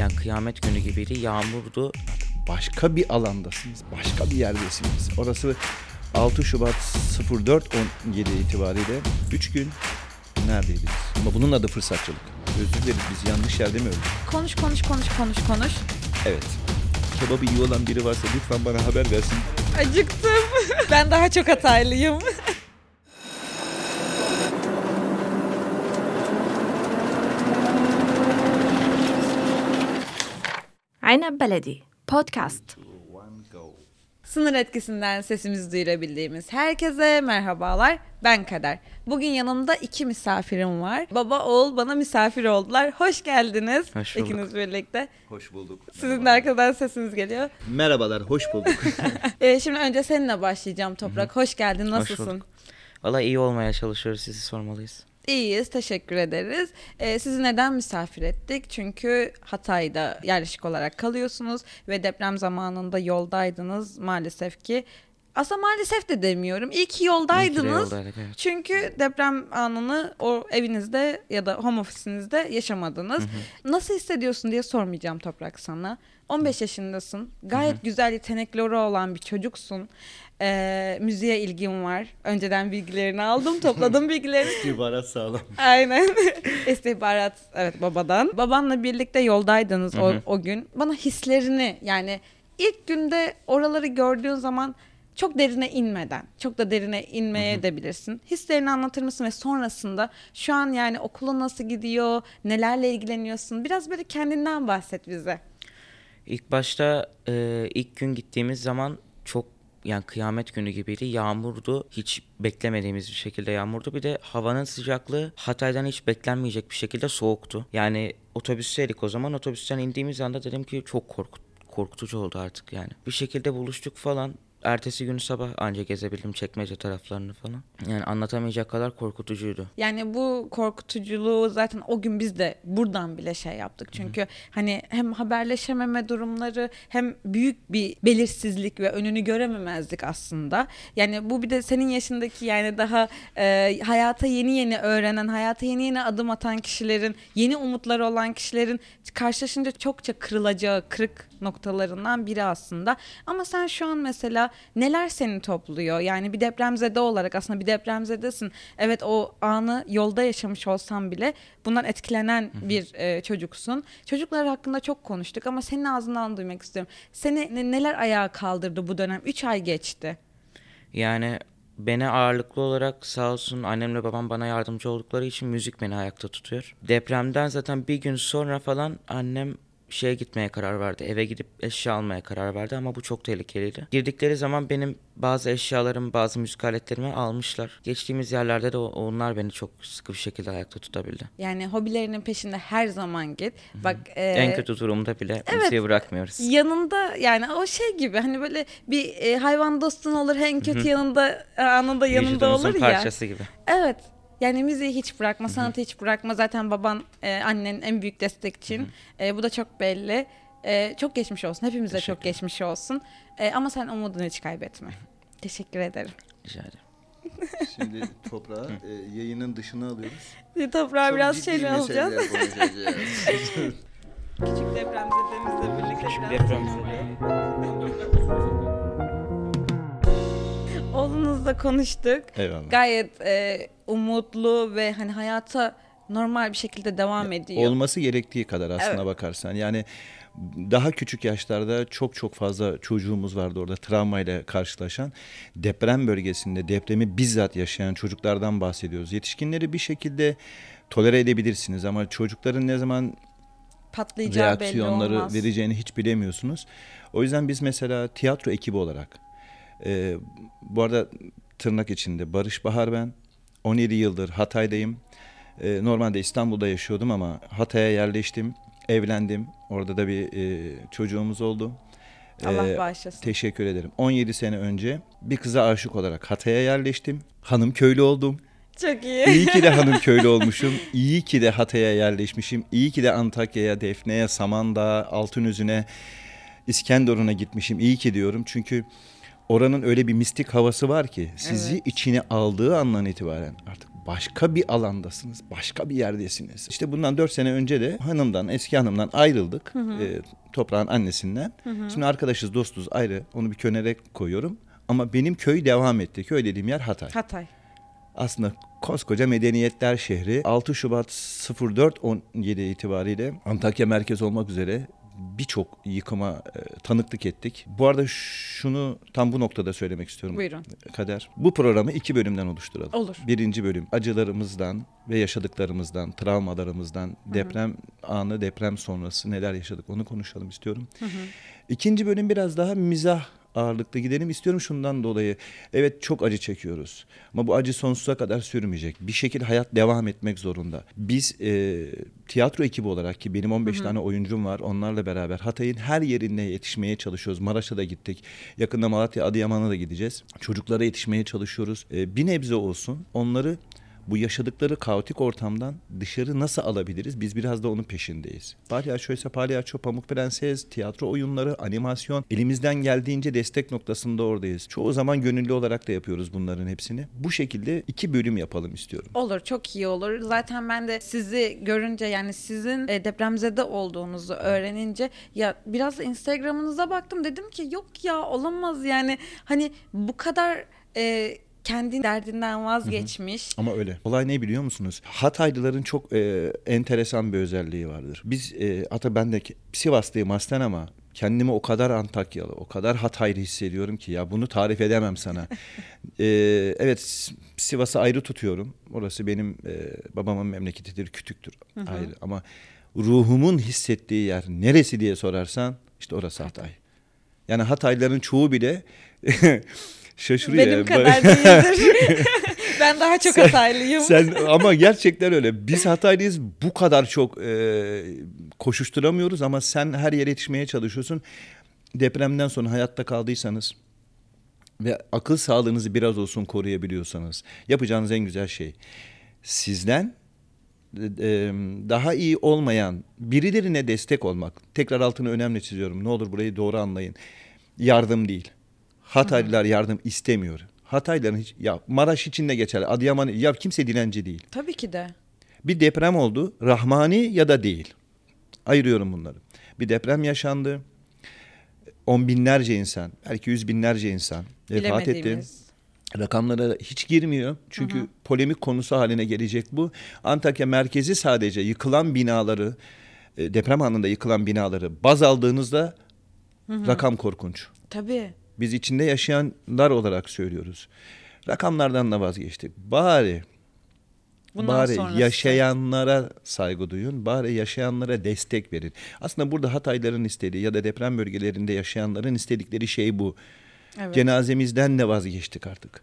yani kıyamet günü gibiydi. Yağmurdu. Başka bir alandasınız. Başka bir yerdesiniz. Orası 6 Şubat 04.17 itibariyle 3 gün neredeydiniz? Ama bunun adı fırsatçılık. Özür dileriz biz yanlış yerde mi öldük? Konuş konuş konuş konuş konuş. Evet. Kebabı iyi olan biri varsa lütfen bana haber versin. Acıktım. ben daha çok hataylıyım. Aynab Beledi Podcast. Sınır etkisinden sesimizi duyurabildiğimiz herkese merhabalar. Ben Kader. Bugün yanımda iki misafirim var. Baba oğul bana misafir oldular. Hoş geldiniz. Hoş bulduk. İkiniz birlikte. Hoş bulduk. Sizin de arkadan sesiniz geliyor. Merhabalar, hoş bulduk. Ee, şimdi önce seninle başlayacağım Toprak. Hoş geldin. Nasılsın? bulduk. Valla iyi olmaya çalışıyoruz. Sizi sormalıyız. İyiyiz, teşekkür ederiz. Ee, sizi neden misafir ettik? Çünkü Hatay'da yerleşik olarak kalıyorsunuz ve deprem zamanında yoldaydınız maalesef ki. Aslında maalesef de demiyorum. İyi ki yoldaydınız. yoldaydık, evet. Çünkü deprem anını o evinizde ya da home ofisinizde yaşamadınız. Nasıl hissediyorsun diye sormayacağım Toprak sana. 15 yaşındasın. Gayet güzel yetenekleri olan bir çocuksun. Ee, müziğe ilgin var. Önceden bilgilerini aldım, topladım bilgilerini. İbaret sağlam. Aynen. İstihbarat evet babadan. Babanla birlikte yoldaydınız o, o gün. Bana hislerini yani ilk günde oraları gördüğün zaman çok derine inmeden, çok da derine inmeye de bilirsin. Hislerini anlatır mısın ve sonrasında şu an yani okulun nasıl gidiyor, nelerle ilgileniyorsun? Biraz böyle kendinden bahset bize. İlk başta e, ilk gün gittiğimiz zaman yani kıyamet günü gibiydi. Yağmurdu. Hiç beklemediğimiz bir şekilde yağmurdu. Bir de havanın sıcaklığı Hatay'dan hiç beklenmeyecek bir şekilde soğuktu. Yani otobüsteydik o zaman. Otobüsten indiğimiz anda dedim ki çok korkut korkutucu oldu artık yani. Bir şekilde buluştuk falan. Ertesi günü sabah anca gezebildim çekmece taraflarını falan. Yani anlatamayacak kadar korkutucuydu. Yani bu korkutuculuğu zaten o gün biz de buradan bile şey yaptık. Çünkü hani hem haberleşememe durumları hem büyük bir belirsizlik ve önünü görememezdik aslında. Yani bu bir de senin yaşındaki yani daha e, hayata yeni yeni öğrenen, hayata yeni yeni adım atan kişilerin, yeni umutları olan kişilerin karşılaşınca çokça kırılacağı kırık noktalarından biri aslında. Ama sen şu an mesela neler seni topluyor? Yani bir depremzede olarak aslında bir depremzedesin. Evet o anı yolda yaşamış olsan bile bundan etkilenen bir e, çocuksun. Çocuklar hakkında çok konuştuk ama senin ağzından duymak istiyorum. Seni ne- neler ayağa kaldırdı bu dönem? 3 ay geçti. Yani beni ağırlıklı olarak sağ olsun annemle babam bana yardımcı oldukları için müzik beni ayakta tutuyor. Depremden zaten bir gün sonra falan annem şeye gitmeye karar verdi. Eve gidip eşya almaya karar verdi ama bu çok tehlikeliydi. Girdikleri zaman benim bazı eşyalarım, bazı müzik aletlerimi almışlar. Geçtiğimiz yerlerde de onlar beni çok sıkı bir şekilde ayakta tutabildi. Yani hobilerinin peşinde her zaman git. Bak e, en kötü durumda bile müziği bırakmıyoruz. yanında yani o şey gibi hani böyle bir e, hayvan dostun olur en kötü yanında e, anında yanında Vücudumuzun olur ya. parçası gibi. Evet. Yani müziği hiç bırakma, sanatı hiç bırakma. Zaten baban, e, annen en büyük destekçin. E, bu da çok belli. E, çok geçmiş olsun. Hepimize çok geçmiş olsun. E, ama sen umudunu hiç kaybetme. Teşekkür ederim. Rica ederim. Şimdi toprağı e, yayının dışına alıyoruz. Bir toprağı Çok biraz ciddi şeyle alacağız. konuşacağız. Küçük depremzedemizle birlikte Küçük biraz depremzede. Oğlunuzla konuştuk. Eyvallah. Gayet e, umutlu ve hani hayata normal bir şekilde devam ediyor. Olması gerektiği kadar aslına Evet. bakarsan. Yani daha küçük yaşlarda çok çok fazla çocuğumuz vardı orada travmayla karşılaşan. Deprem bölgesinde depremi bizzat yaşayan çocuklardan bahsediyoruz. Yetişkinleri bir şekilde tolere edebilirsiniz ama çocukların ne zaman Patlayacağı reaksiyonları vereceğini hiç bilemiyorsunuz. O yüzden biz mesela tiyatro ekibi olarak e, bu arada tırnak içinde Barış Bahar ben 17 yıldır Hatay'dayım. E, normalde İstanbul'da yaşıyordum ama Hatay'a yerleştim, evlendim. Orada da bir e, çocuğumuz oldu. Allah E, bağışlasın. Teşekkür ederim. 17 sene önce bir kıza aşık olarak Hatay'a yerleştim. Hanım köylü oldum. Çok iyi. İyi ki de hanım köylü olmuşum. İyi ki de Hatay'a yerleşmişim. İyi ki de Antakya'ya, Defne'ye, Samandağ'a, Altınözü'ne, İskenderun'a gitmişim. İyi ki diyorum. Çünkü oranın öyle bir mistik havası var ki sizi Evet. içine aldığı andan itibaren artık başka bir alandasınız, başka bir yerdesiniz. İşte bundan dört sene önce de hanımdan, eski hanımdan ayrıldık. E, toprağın annesinden. Şimdi arkadaşız, dostuz ayrı. Onu bir kenara koyuyorum. Ama benim köy devam etti. Köy dediğim yer Hatay. Hatay. Aslında koskoca medeniyetler şehri 6 Şubat 04-17 itibariyle Antakya merkez olmak üzere birçok yıkıma e, tanıklık ettik. Bu arada şunu tam bu noktada söylemek istiyorum. Buyurun. Kader. Bu programı iki bölümden oluşturalım. Olur. Birinci bölüm acılarımızdan ve yaşadıklarımızdan, travmalarımızdan, deprem anı, deprem sonrası neler yaşadık onu konuşalım istiyorum. İkinci bölüm biraz daha mizah ağırlıklı gidelim istiyorum şundan dolayı. Evet çok acı çekiyoruz ama bu acı sonsuza kadar sürmeyecek. Bir şekilde hayat devam etmek zorunda. Biz e, tiyatro ekibi olarak ki benim 15 tane oyuncum var onlarla beraber Hatay'ın her yerinde yetişmeye çalışıyoruz. Maraş'a da gittik. Yakında Malatya, Adıyaman'a da gideceğiz. Çocuklara yetişmeye çalışıyoruz. E, bir nebze olsun onları bu yaşadıkları kaotik ortamdan dışarı nasıl alabiliriz? Biz biraz da onun peşindeyiz. Palyaço ise palyaço, pamuk prenses, tiyatro oyunları, animasyon. Elimizden geldiğince destek noktasında oradayız. Çoğu zaman gönüllü olarak da yapıyoruz bunların hepsini. Bu şekilde iki bölüm yapalım istiyorum. Olur çok iyi olur. Zaten ben de sizi görünce yani sizin e, depremzede olduğunuzu öğrenince ya biraz Instagram'ınıza baktım dedim ki yok ya olamaz yani hani bu kadar e, kendi derdinden vazgeçmiş. Ama öyle. Olay ne biliyor musunuz? Hataylıların çok e, enteresan bir özelliği vardır. Biz e, hatta ben de Sivaslıyım aslen ama kendimi o kadar Antakyalı, o kadar Hataylı hissediyorum ki ya bunu tarif edemem sana. e, evet Sivas'ı ayrı tutuyorum. Orası benim e, babamın memleketidir, kütüktür ayrı. Ama ruhumun hissettiği yer neresi diye sorarsan işte orası Hatay. Yani Hataylıların çoğu bile şaşırıyor. Benim yani. kadar değildir. ben daha çok hataylıyım. Sen ama gerçekten öyle. Biz Hataylıyız. Bu kadar çok e, koşuşturamıyoruz ama sen her yere yetişmeye çalışıyorsun. Depremden sonra hayatta kaldıysanız ve akıl sağlığınızı biraz olsun koruyabiliyorsanız yapacağınız en güzel şey sizden e, e, daha iyi olmayan birilerine destek olmak. Tekrar altını önemli çiziyorum. Ne olur burayı doğru anlayın. Yardım değil. Hataylılar yardım istemiyor. Hataylıların hiç ya Maraş için de geçerli. Adıyaman ya kimse dilenci değil. Tabii ki de. Bir deprem oldu. Rahmani ya da değil. Ayırıyorum bunları. Bir deprem yaşandı. On binlerce insan, belki yüz binlerce insan vefat etti. Rakamlara hiç girmiyor. Çünkü polemik konusu haline gelecek bu. Antakya merkezi sadece yıkılan binaları, e, deprem anında yıkılan binaları baz aldığınızda rakam korkunç. Tabii. Biz içinde yaşayanlar olarak söylüyoruz. Rakamlardan da vazgeçtik. Bari Bundan bari sonrası. yaşayanlara saygı duyun, bari yaşayanlara destek verin. Aslında burada Hatayların istediği ya da deprem bölgelerinde yaşayanların istedikleri şey bu. Evet. Cenazemizden de vazgeçtik artık.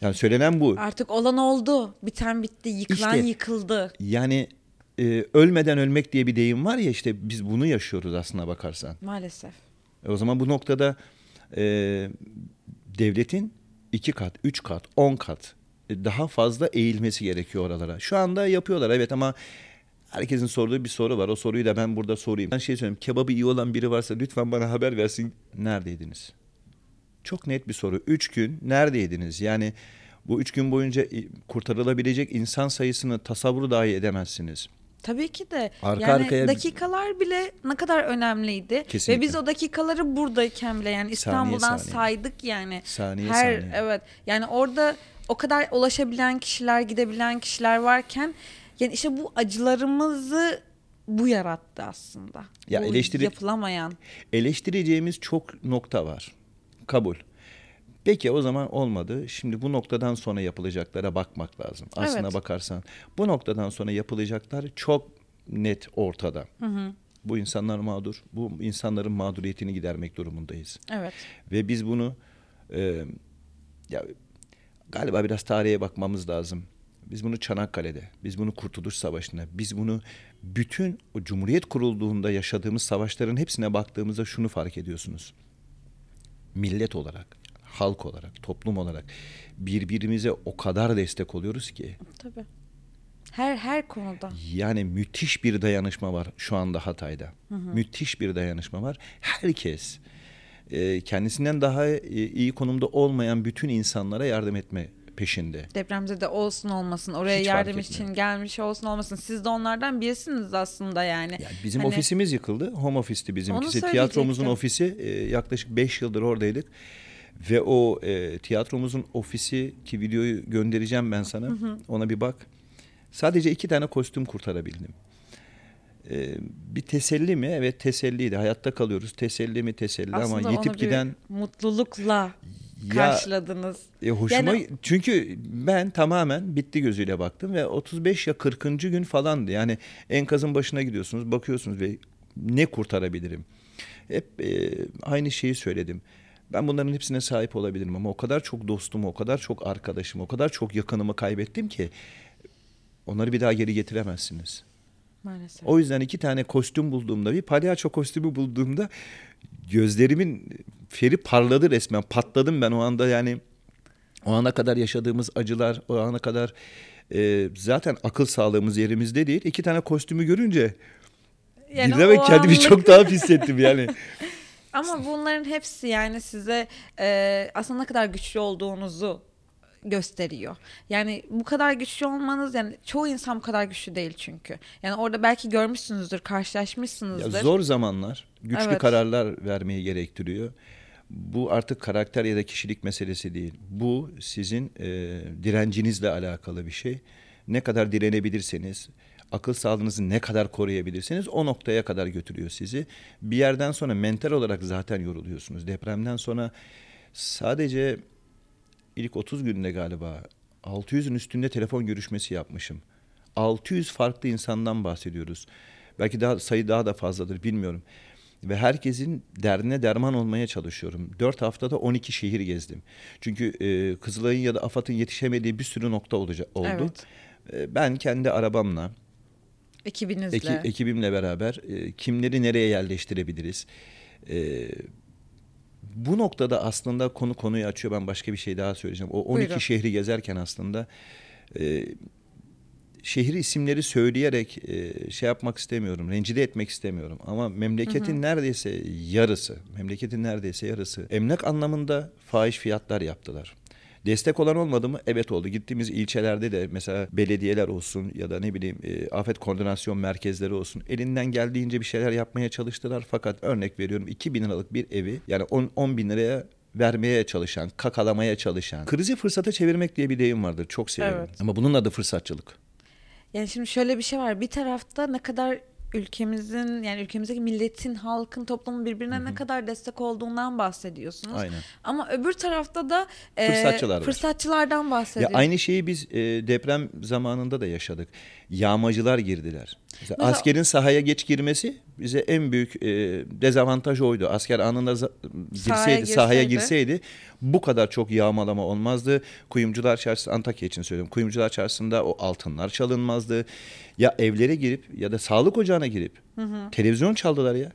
Yani söylenen bu. Artık olan oldu. Biten bitti. Yıkılan İşte. yıkıldı. Yani e, ölmeden ölmek diye bir deyim var ya işte biz bunu yaşıyoruz aslına bakarsan. Maalesef. E, o zaman bu noktada e, devletin iki kat, üç kat, on kat e, daha fazla eğilmesi gerekiyor oralara. Şu anda yapıyorlar evet ama herkesin sorduğu bir soru var. O soruyu da ben burada sorayım. Ben şey söyleyeyim. Kebabı iyi olan biri varsa lütfen bana haber versin. Neredeydiniz? Çok net bir soru. Üç gün neredeydiniz? Yani bu üç gün boyunca e, kurtarılabilecek insan sayısını tasavvur dahi edemezsiniz. Tabii ki de. Arka yani arkaya- dakikalar bile ne kadar önemliydi. Kesinlikle. Ve biz o dakikaları buradayken bile yani İstanbul'dan saniye. saydık yani. Saniye Her saniye. evet. Yani orada o kadar ulaşabilen kişiler, gidebilen kişiler varken yani işte bu acılarımızı bu yarattı aslında. Ya bu eleştiri- yapılamayan. Eleştireceğimiz çok nokta var. Kabul. Peki o zaman olmadı. Şimdi bu noktadan sonra yapılacaklara bakmak lazım. Aslına Evet. bakarsan bu noktadan sonra yapılacaklar çok net ortada. Bu insanlar mağdur. Bu insanların mağduriyetini gidermek durumundayız. Evet. Ve biz bunu e, ya galiba biraz tarihe bakmamız lazım. Biz bunu Çanakkale'de, biz bunu Kurtuluş Savaşı'nda, biz bunu bütün o Cumhuriyet kurulduğunda yaşadığımız savaşların hepsine baktığımızda şunu fark ediyorsunuz. Millet olarak, halk olarak, toplum olarak birbirimize o kadar destek oluyoruz ki. Tabii. Her her konuda. Yani müthiş bir dayanışma var şu anda Hatay'da. Müthiş bir dayanışma var. Herkes e, kendisinden daha e, iyi konumda olmayan bütün insanlara yardım etme peşinde. Depremde de olsun olmasın oraya Hiç yardım için gelmiş olsun olmasın siz de onlardan birisiniz aslında yani. Yani bizim Hani- ofisimiz yıkıldı. Home office'ti bizimkisi. Tiyatromuzun ofisi e, yaklaşık 5 yıldır oradaydık. Ve o e, tiyatromuzun ofisi ki videoyu göndereceğim ben sana. Ona bir bak. Sadece iki tane kostüm kurtarabildim. E, bir teselli mi? Evet teselliydi. Hayatta kalıyoruz. Teselli mi? Teselli Aslında ama bir giden mutlulukla ya karşıladınız. e, hoşuma Yani- çünkü ben tamamen bitti gözüyle baktım ve 35 ya 40. gün falandı. Yani enkazın başına gidiyorsunuz, bakıyorsunuz ve ne kurtarabilirim? Hep e, aynı şeyi söyledim. Ben bunların hepsine sahip olabilirim ama o kadar çok dostumu, o kadar çok arkadaşımı, o kadar çok yakınımı kaybettim ki onları bir daha geri getiremezsiniz. Maalesef. O yüzden iki tane kostüm bulduğumda bir palyaço kostümü bulduğumda gözlerimin feri parladı resmen. Patladım ben o anda yani o ana kadar yaşadığımız acılar, o ana kadar e, zaten akıl sağlığımız yerimizde değil. İki tane kostümü görünce Yani o kendimi anlık- çok daha hissettim yani. Ama bunların hepsi yani size e, aslında ne kadar güçlü olduğunuzu gösteriyor. Yani bu kadar güçlü olmanız yani çoğu insan bu kadar güçlü değil çünkü. Yani orada belki görmüşsünüzdür, Ya karşılaşmışsınızdır. zor zamanlar güçlü Evet. kararlar vermeyi gerektiriyor. Bu artık karakter ya da kişilik meselesi değil. Bu sizin e, direncinizle alakalı bir şey. Ne kadar direnebilirseniz, akıl sağlığınızı ne kadar koruyabilirseniz o noktaya kadar götürüyor sizi. Bir yerden sonra mental olarak zaten yoruluyorsunuz. Depremden sonra sadece ilk 30 günde galiba 600'ün üstünde telefon görüşmesi yapmışım. 600 farklı insandan bahsediyoruz. Belki daha sayı daha da fazladır bilmiyorum. Ve herkesin derdine derman olmaya çalışıyorum. 4 haftada 12 şehir gezdim. Çünkü e, Kızılay'ın ya da AFAD'ın yetişemediği bir sürü nokta olacak, oldu. Evet. E, ben kendi arabamla, Ekibinizle. Eki- ekibimle beraber e, kimleri nereye yerleştirebiliriz? E, bu noktada aslında konu konuyu açıyor. Ben başka bir şey daha söyleyeceğim. O 12 Buyurun. şehri gezerken aslında e, şehir isimleri söyleyerek e, şey yapmak istemiyorum. Rencide etmek istemiyorum. Ama memleketin neredeyse yarısı, memleketin neredeyse yarısı emlak anlamında fahiş fiyatlar yaptılar. Destek olan olmadı mı? Evet oldu. Gittiğimiz ilçelerde de mesela belediyeler olsun ya da ne bileyim e, afet koordinasyon merkezleri olsun elinden geldiğince bir şeyler yapmaya çalıştılar. Fakat örnek veriyorum 2000 liralık bir evi yani 10, 10 bin liraya vermeye çalışan, kakalamaya çalışan. Krizi fırsata çevirmek diye bir deyim vardır. Çok severim. Evet. Ama bunun adı fırsatçılık. Yani şimdi şöyle bir şey var. Bir tarafta ne kadar ülkemizin yani ülkemizdeki milletin, halkın, toplumun birbirine ne kadar destek olduğundan bahsediyorsunuz. Aynen. Ama öbür tarafta da e, Fırsatçılar var. fırsatçılardan Ya bahsediyorsunuz. aynı şeyi biz e, deprem zamanında da yaşadık. Yağmacılar girdiler. Mesela Mesela- askerin sahaya geç girmesi bize en büyük e, dezavantaj oydu. Asker anında za- girseydi, sahaya girseydi. girseydi bu kadar çok yağmalama olmazdı. Kuyumcular Çarşısı, Antakya için söylüyorum. Kuyumcular Çarşısı'nda o altınlar çalınmazdı. Ya evlere girip ya da sağlık ocağına girip televizyon çaldılar ya.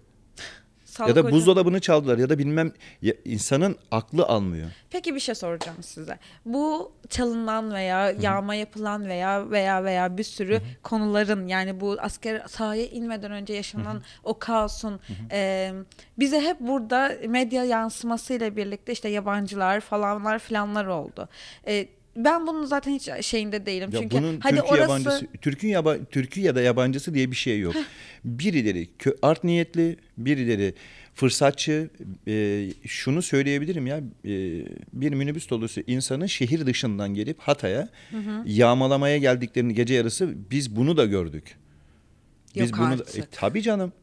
Sağlık ya da hocam- buzdolabını çaldılar ya da bilmem ya insanın aklı almıyor. Peki bir şey soracağım size. Bu çalınan veya yağma yapılan veya veya veya bir sürü konuların yani bu asker sahaya inmeden önce yaşanan o kaosun e, bize hep burada medya yansımasıyla birlikte işte yabancılar falanlar filanlar oldu. E, ben bunun zaten hiç şeyinde değilim. Ya Çünkü bunun hadi Türk'ü orası yabancısı, Türk'ün yaba, Türk'ü ya da yabancısı diye bir şey yok. birileri kö, art niyetli, birileri fırsatçı. E, şunu söyleyebilirim ya, e, bir minibüs dolusu insanın şehir dışından gelip Hatay'a yağmalamaya geldiklerini gece yarısı biz bunu da gördük. Biz Yok bunu da, artık. e, tabii canım.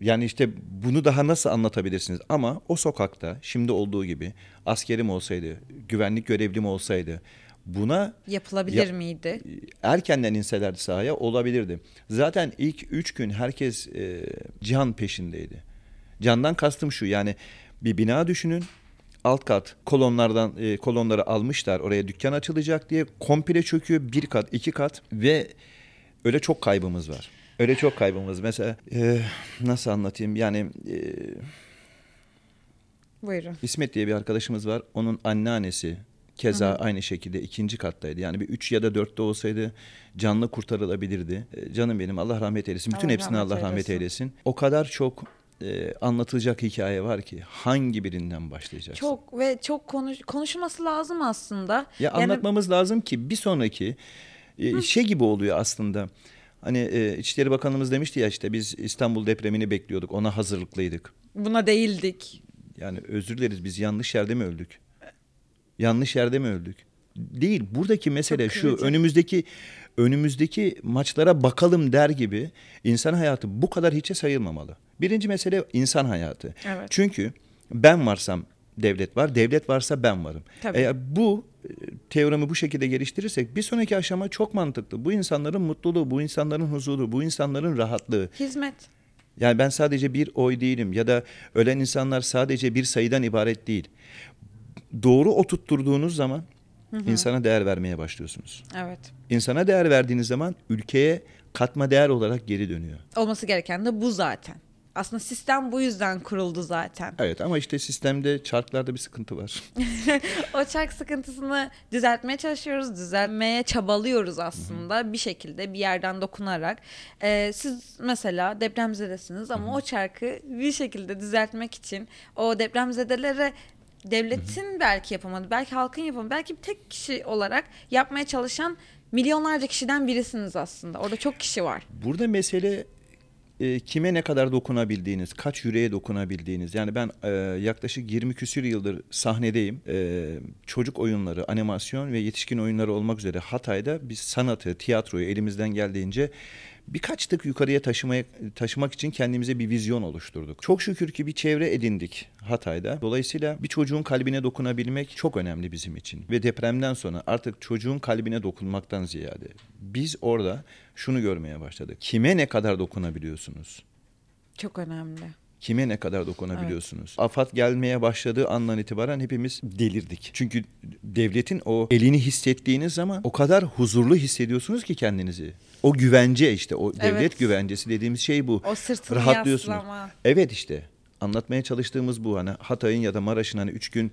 Yani işte bunu daha nasıl anlatabilirsiniz? Ama o sokakta şimdi olduğu gibi askerim olsaydı, güvenlik görevlim olsaydı buna yapılabilir Ya- miydi? erkenden inselerdi sahaya olabilirdi. Zaten ilk üç gün herkes e, can peşindeydi. Candan kastım şu yani bir bina düşünün. Alt kat kolonlardan e, kolonları almışlar oraya dükkan açılacak diye komple çöküyor bir kat iki kat ve öyle çok kaybımız var. Öyle çok kaybımız. Mesela e, nasıl anlatayım yani e, Buyurun. İsmet diye bir arkadaşımız var. Onun anneannesi keza aynı şekilde ikinci kattaydı. Yani bir üç ya da dörtte olsaydı canlı kurtarılabilirdi. E, canım benim Allah rahmet eylesin. Bütün Allah hepsine rahmet Allah rahmet eylesin. eylesin. O kadar çok e, anlatılacak hikaye var ki hangi birinden başlayacaksın? Çok ve çok konuş, konuşulması lazım aslında. Ya Yani- anlatmamız lazım ki bir sonraki e, şey gibi oluyor aslında. Hani e, İçişleri Bakanımız demişti ya işte biz İstanbul depremini bekliyorduk. Ona hazırlıklıydık. Buna değildik. Yani özür dileriz biz yanlış yerde mi öldük? Yanlış yerde mi öldük? Değil. Buradaki mesele Çok şu. kırıcı. Önümüzdeki önümüzdeki maçlara bakalım der gibi insan hayatı bu kadar hiçe sayılmamalı. Birinci mesele insan hayatı. Evet. Çünkü ben varsam devlet var, devlet varsa ben varım. Tabii. Eğer bu teoremi bu şekilde geliştirirsek bir sonraki aşama çok mantıklı. Bu insanların mutluluğu, bu insanların huzuru, bu insanların rahatlığı. Hizmet. Yani ben sadece bir oy değilim ya da ölen insanlar sadece bir sayıdan ibaret değil. Doğru oturtturduğunuz zaman insana değer vermeye başlıyorsunuz. Evet. İnsana değer verdiğiniz zaman ülkeye katma değer olarak geri dönüyor. Olması gereken de bu zaten. Aslında sistem bu yüzden kuruldu zaten. Evet ama işte sistemde çarklarda bir sıkıntı var. o çark sıkıntısını düzeltmeye çalışıyoruz, düzeltmeye çabalıyoruz aslında bir şekilde bir yerden dokunarak. Ee, siz mesela depremzedesiniz ama o çarkı bir şekilde düzeltmek için o depremzedelere devletin belki yapamadı, belki halkın yapamadı, belki bir tek kişi olarak yapmaya çalışan milyonlarca kişiden birisiniz aslında. Orada çok kişi var. Burada mesele e, kime ne kadar dokunabildiğiniz, kaç yüreğe dokunabildiğiniz. Yani ben e, yaklaşık 20 küsür yıldır sahnedeyim. E, çocuk oyunları, animasyon ve yetişkin oyunları olmak üzere Hatay'da biz sanatı, tiyatroyu elimizden geldiğince birkaç tık yukarıya taşımaya, taşımak için kendimize bir vizyon oluşturduk. Çok şükür ki bir çevre edindik Hatay'da. Dolayısıyla bir çocuğun kalbine dokunabilmek çok önemli bizim için. Ve depremden sonra artık çocuğun kalbine dokunmaktan ziyade biz orada şunu görmeye başladık. Kime ne kadar dokunabiliyorsunuz? Çok önemli. Kime ne kadar dokunabiliyorsunuz? Afat gelmeye başladığı andan itibaren hepimiz delirdik. Çünkü devletin o elini hissettiğiniz zaman o kadar huzurlu hissediyorsunuz ki kendinizi. O güvence işte o devlet Evet. güvencesi dediğimiz şey bu. O sırtını Rahatlıyorsunuz. yaslama. Evet işte anlatmaya çalıştığımız bu hani Hatay'ın ya da Maraş'ın hani üç gün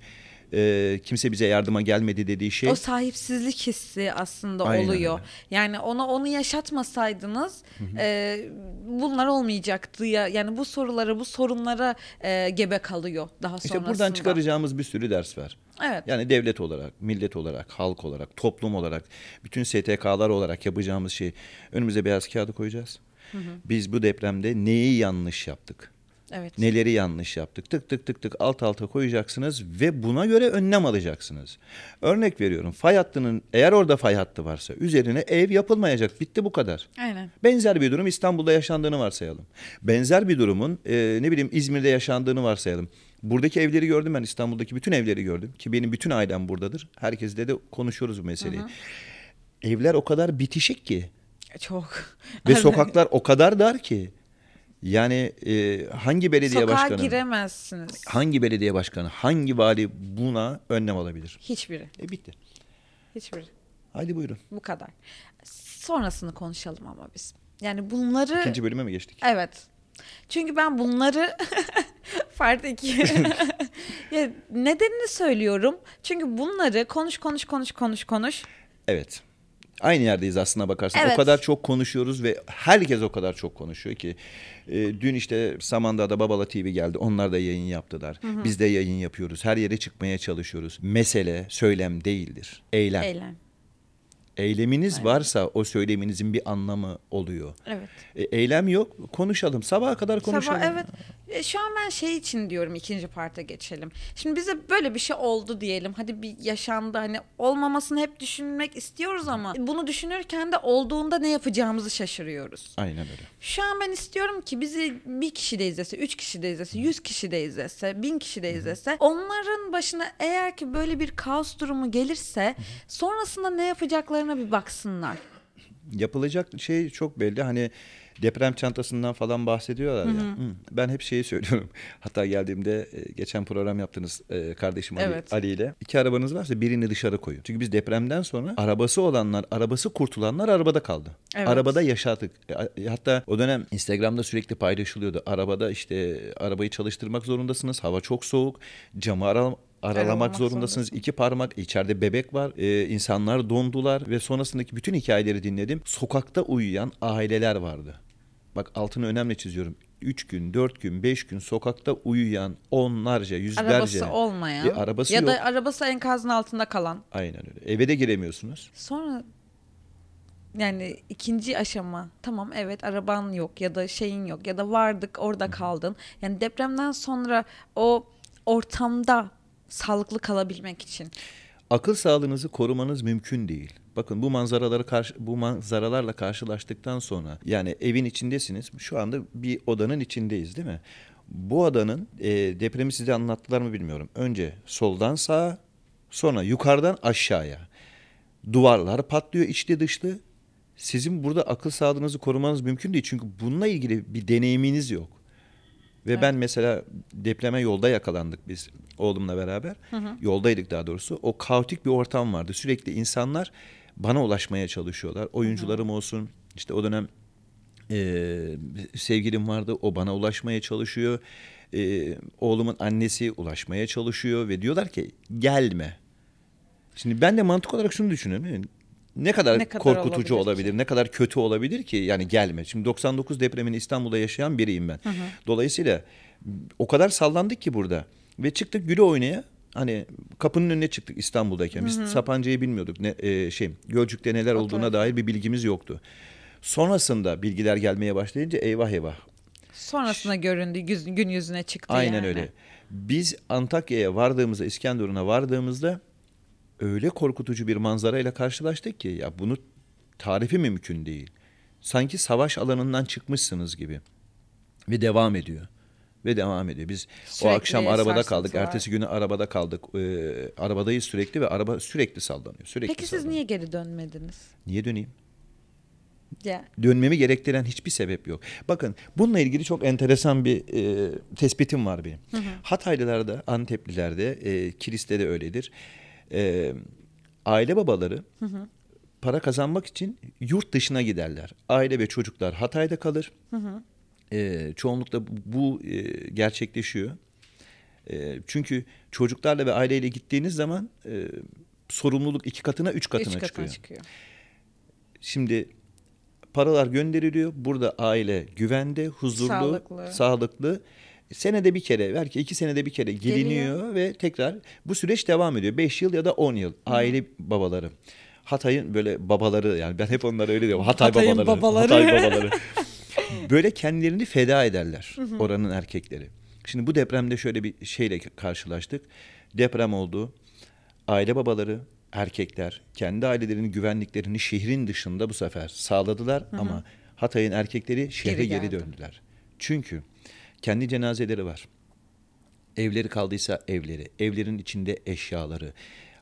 e, kimse bize yardıma gelmedi dediği şey. O sahipsizlik hissi aslında Aynen oluyor. öyle. Yani ona onu yaşatmasaydınız e, bunlar olmayacaktı ya. Yani bu sorulara, bu sorunlara e, gebe kalıyor daha İşte sonrasında. buradan çıkaracağımız bir sürü ders var. Evet. Yani devlet olarak, millet olarak, halk olarak, toplum olarak, bütün STK'lar olarak yapacağımız şey önümüze beyaz kağıdı koyacağız. Biz bu depremde neyi yanlış yaptık? Evet. Neleri yanlış yaptık? Tık tık tık tık alt alta koyacaksınız ve buna göre önlem alacaksınız. Örnek veriyorum. Fay hattının eğer orada fay hattı varsa üzerine ev yapılmayacak. Bitti bu kadar. Aynen. Benzer bir durum İstanbul'da yaşandığını varsayalım. Benzer bir durumun e, ne bileyim İzmir'de yaşandığını varsayalım. Buradaki evleri gördüm ben İstanbul'daki bütün evleri gördüm ki benim bütün ailem buradadır. Herkesle de konuşuyoruz bu meseleyi. Evler o kadar bitişik ki Çok. ve sokaklar o kadar dar ki. Yani e, hangi belediye Sokağa başkanı, giremezsiniz. hangi belediye başkanı, hangi vali buna önlem alabilir? Hiçbiri. E bitti. Hiçbiri. Haydi buyurun. Bu kadar. Sonrasını konuşalım ama biz. Yani bunları İkinci bölüme mi geçtik? Evet. Çünkü ben bunları farklı iki. ya nedenini söylüyorum. Çünkü bunları konuş konuş konuş konuş konuş. Evet. Aynı yerdeyiz aslına bakarsan. Evet. O kadar çok konuşuyoruz ve herkes o kadar çok konuşuyor ki. e, dün işte Samandağ'da Babala TV geldi. Onlar da yayın yaptılar. Biz de yayın yapıyoruz. Her yere çıkmaya çalışıyoruz. Mesele söylem değildir. Eylem. Eylem. Eyleminiz varsa o söyleminizin bir anlamı oluyor. Evet. E, eylem yok. Konuşalım. Sabaha kadar konuşalım. Sabah evet. E, Şu an ben şey için diyorum ikinci parta geçelim. Şimdi bize böyle bir şey oldu diyelim. Hadi bir yaşandı hani olmamasını hep düşünmek istiyoruz ama bunu düşünürken de olduğunda ne yapacağımızı şaşırıyoruz. Aynen öyle. Şu an ben istiyorum ki bizi bir kişi de izlese, üç kişi de izlese, yüz kişi de izlese, bin kişi de izlese onların başına eğer ki böyle bir kaos durumu gelirse sonrasında ne yapacaklarına bir baksınlar. yapılacak şey çok belli. Hani deprem çantasından falan bahsediyorlar ya. Hı. Ben hep şeyi söylüyorum. Hatta geldiğimde e, geçen program yaptınız e, kardeşim Ali, Evet. Ali ile. İki arabanız varsa birini dışarı koyun. Çünkü biz depremden sonra arabası olanlar, arabası kurtulanlar arabada kaldı. Evet. Arabada yaşadık. E, Hatta o dönem Instagram'da sürekli paylaşılıyordu. Arabada işte arabayı çalıştırmak zorundasınız. Hava çok soğuk. Camı ara- aralamak Aralamak zorundasınız. İki parmak içeride bebek var. Ee, insanlar dondular ve sonrasındaki bütün hikayeleri dinledim. Sokakta uyuyan aileler vardı. Bak altını önemli çiziyorum. 3 gün, 4 gün, 5 gün sokakta uyuyan onlarca, yüzlerce. Arabası olmayan E, arabası ya yok. da arabası enkazın altında kalan. Aynen öyle. Eve de giremiyorsunuz. Sonra yani ikinci aşama tamam evet araban yok ya da şeyin yok ya da vardık orada kaldın. Yani depremden sonra o ortamda sağlıklı kalabilmek için. Akıl sağlığınızı korumanız mümkün değil. Bakın bu manzaraları karşı, bu manzaralarla karşılaştıktan sonra yani evin içindesiniz. Şu anda bir odanın içindeyiz değil mi? Bu odanın e, depremi size anlattılar mı bilmiyorum. Önce soldan sağa, sonra yukarıdan aşağıya. Duvarlar patlıyor içli dışlı. Sizin burada akıl sağlığınızı korumanız mümkün değil. Çünkü bununla ilgili bir deneyiminiz yok. Ve ben mesela depreme yolda yakalandık biz oğlumla beraber. Yoldaydık daha doğrusu. O kaotik bir ortam vardı. Sürekli insanlar bana ulaşmaya çalışıyorlar. Oyuncularım olsun. işte o dönem e, sevgilim vardı. O bana ulaşmaya çalışıyor. E, oğlumun annesi ulaşmaya çalışıyor ve diyorlar ki gelme. Şimdi ben de mantık olarak şunu düşünüyorum. Ne kadar, Ne kadar korkutucu olabilir olabilir, ki? ne kadar kötü olabilir ki yani gelme. Şimdi 99 depremini İstanbul'da yaşayan biriyim ben. Dolayısıyla o kadar sallandık ki burada ve çıktık güle oynaya. Hani kapının önüne çıktık İstanbul'dayken. Biz Sapanca'yı bilmiyorduk. Ne e, şey Gölcük'te neler olduğuna dair bir bilgimiz yoktu. Sonrasında bilgiler gelmeye başlayınca eyvah eyvah. Sonrasında göründü gün yüzüne çıktı Aynen yani. öyle. Biz Antakya'ya vardığımızda, İskenderun'a vardığımızda öyle korkutucu bir manzarayla karşılaştık ki ya bunu tarifi mümkün değil. Sanki savaş alanından çıkmışsınız gibi. Ve devam ediyor. Ve devam ediyor. Biz Sürekli o akşam arabada kaldık. sarsıntılar. Ertesi günü arabada kaldık. Ee, arabadayız sürekli ve araba sürekli sallanıyor. Sürekli Peki siz sallanıyor. niye geri dönmediniz? Niye döneyim? Ya dönmemi gerektiren hiçbir sebep yok. Bakın bununla ilgili çok enteresan bir e, tespitim var benim. Hataylılarda, Anteplilerde, e, Kilis'te de öyledir. E, aile babaları para kazanmak için yurt dışına giderler. Aile ve çocuklar Hatay'da kalır. E, çoğunlukla bu e, gerçekleşiyor. E, çünkü çocuklarla ve aileyle gittiğiniz zaman e, sorumluluk iki katına, üç katına, üç katına çıkıyor. çıkıyor. Şimdi paralar gönderiliyor. Burada aile güvende, huzurlu, Sağlıklı. sağlıklı. Senede bir kere, belki iki senede bir kere geliniyor ve tekrar bu süreç devam ediyor. Beş yıl ya da on yıl. Aile babaları. Hatay'ın böyle babaları yani ben hep onlara öyle diyorum. Hatay Hatay'ın babaları. babaları. Hatay babaları. böyle kendilerini feda ederler oranın erkekleri. Şimdi bu depremde şöyle bir şeyle karşılaştık. Deprem oldu. Aile babaları, erkekler kendi ailelerinin güvenliklerini şehrin dışında bu sefer sağladılar ama Hatay'ın erkekleri şehre Geri geri, döndüler. Çünkü kendi cenazeleri var. Evleri kaldıysa evleri, evlerin içinde eşyaları.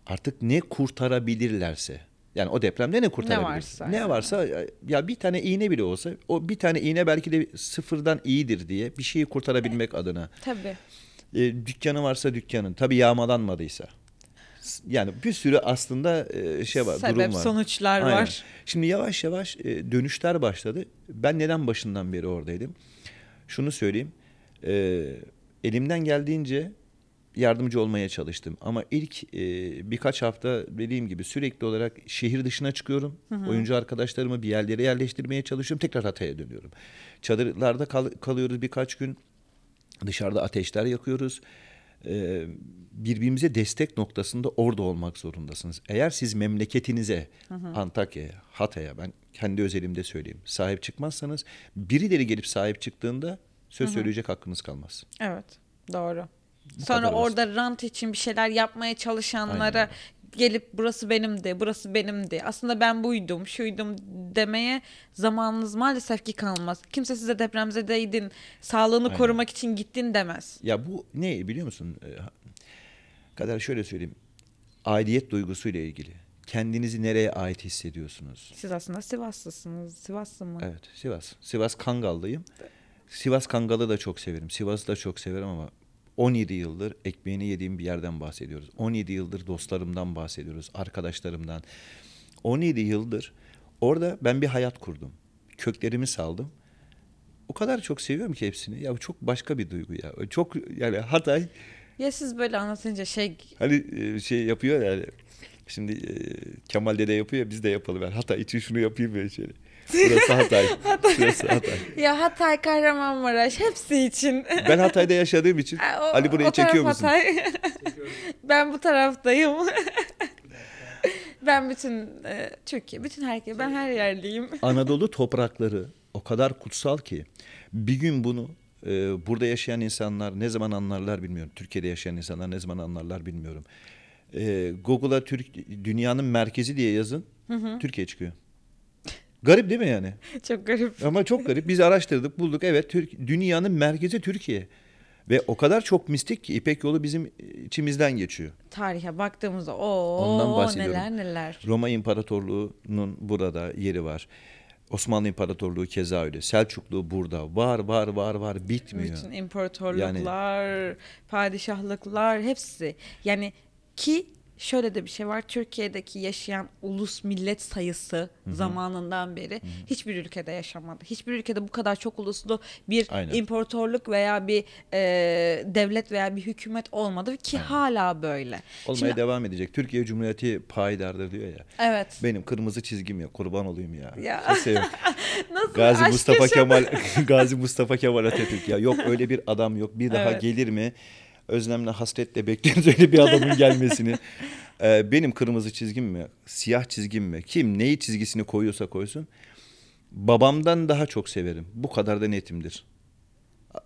Artık ne kurtarabilirlerse. Yani o depremde ne kurtarabilir? varsa Ne yani. varsa ya bir tane iğne bile olsa o bir tane iğne belki de sıfırdan iyidir diye bir şeyi kurtarabilmek adına. Tabii. E, dükkanı varsa dükkanın. Tabii yağmalanmadıysa. Yani bir sürü aslında e, şey var, Sebep, durum var. sonuçlar Aynen. var. Şimdi yavaş yavaş e, dönüşler başladı. Ben neden başından beri oradaydım? Şunu söyleyeyim. E, elimden geldiğince yardımcı olmaya çalıştım. Ama ilk e, birkaç hafta dediğim gibi sürekli olarak şehir dışına çıkıyorum. Oyuncu arkadaşlarımı bir yerlere yerleştirmeye çalışıyorum. Tekrar Hatay'a dönüyorum. Çadırlarda kal- kalıyoruz birkaç gün. Dışarıda ateşler yakıyoruz. Ee, birbirimize destek noktasında orada olmak zorundasınız. Eğer siz memleketinize, Antakya'ya, Hatay'a ben kendi özelimde söyleyeyim. Sahip çıkmazsanız birileri gelip sahip çıktığında söz söyleyecek hakkınız kalmaz. Evet. Doğru. Bu Sonra kadar basit. orada rant için bir şeyler yapmaya çalışanlara Aynen gelip burası benimdi, burası benimdi. Aslında ben buydum, şuydum demeye zamanınız maalesef ki kalmaz. Kimse size depremzedeydin, sağlığını Aynen. korumak için gittin demez. Ya bu ne biliyor musun? Ee, kadar şöyle söyleyeyim. Aidiyet duygusuyla ilgili. Kendinizi nereye ait hissediyorsunuz? Siz aslında Sivaslısınız. Sivaslı mı? Evet Sivas. Sivas Kangal'dayım. Sivas Kangal'ı da çok severim. Sivas'ı da çok severim ama 17 yıldır ekmeğini yediğim bir yerden bahsediyoruz. 17 yıldır dostlarımdan bahsediyoruz. Arkadaşlarımdan. 17 yıldır orada ben bir hayat kurdum. Köklerimi saldım. O kadar çok seviyorum ki hepsini. Ya bu çok başka bir duygu ya. Çok yani Hatay Ya siz böyle anlatınca şey Hani e, şey yapıyor yani. Şimdi e, Kemal dede yapıyor ya biz de yapalım. Ben hatta için şunu yapayım böyle şöyle. Burası Hatay. Burası Hatay. Ya Hatay, Kahramanmaraş hepsi için. Ben Hatay'da yaşadığım için O- Ali burayı o çekiyor musun? Hatay. ben bu taraftayım. ben bütün e, Türkiye, bütün herkes, ben her yerdeyim. Anadolu toprakları o kadar kutsal ki bir gün bunu e, burada yaşayan insanlar ne zaman anlarlar bilmiyorum. Türkiye'de yaşayan insanlar ne zaman anlarlar bilmiyorum. E, Google'a Türk dünyanın merkezi diye yazın. Türkiye çıkıyor. Garip değil mi yani? Çok garip. Ama çok garip. Biz araştırdık, bulduk. Evet, Türk, dünyanın merkezi Türkiye. Ve o kadar çok mistik ki İpek yolu bizim içimizden geçiyor. Tarihe baktığımızda Ondan o bahsediyorum. neler neler. Roma İmparatorluğu'nun burada yeri var. Osmanlı İmparatorluğu keza öyle. Selçuklu burada. Var var var var bitmiyor. Bütün imparatorluklar, padişahlıklar hepsi. Yani ki şöyle de bir şey var. Türkiye'deki yaşayan ulus millet sayısı zamanından beri hiçbir ülkede yaşamadı. Hiçbir ülkede bu kadar çok uluslu bir Aynen. imparatorluk veya bir e, devlet veya bir hükümet olmadı ki hala böyle. Olmaya Şimdi- devam edecek. Türkiye Cumhuriyeti payidardır diyor ya. Evet. Benim kırmızı çizgim ya. Kurban olayım ya. Ya. Nasıl Gazi Mustafa yaşam- Kemal Gazi Mustafa Kemal Atatürk ya. Yok öyle bir adam yok. Bir daha Evet. gelir mi? Özlemle hasretle bekliyoruz öyle bir adamın gelmesini. Ee, benim kırmızı çizgim mi? Siyah çizgim mi? Kim neyi çizgisini koyuyorsa koysun. Babamdan daha çok severim. Bu kadar da netimdir.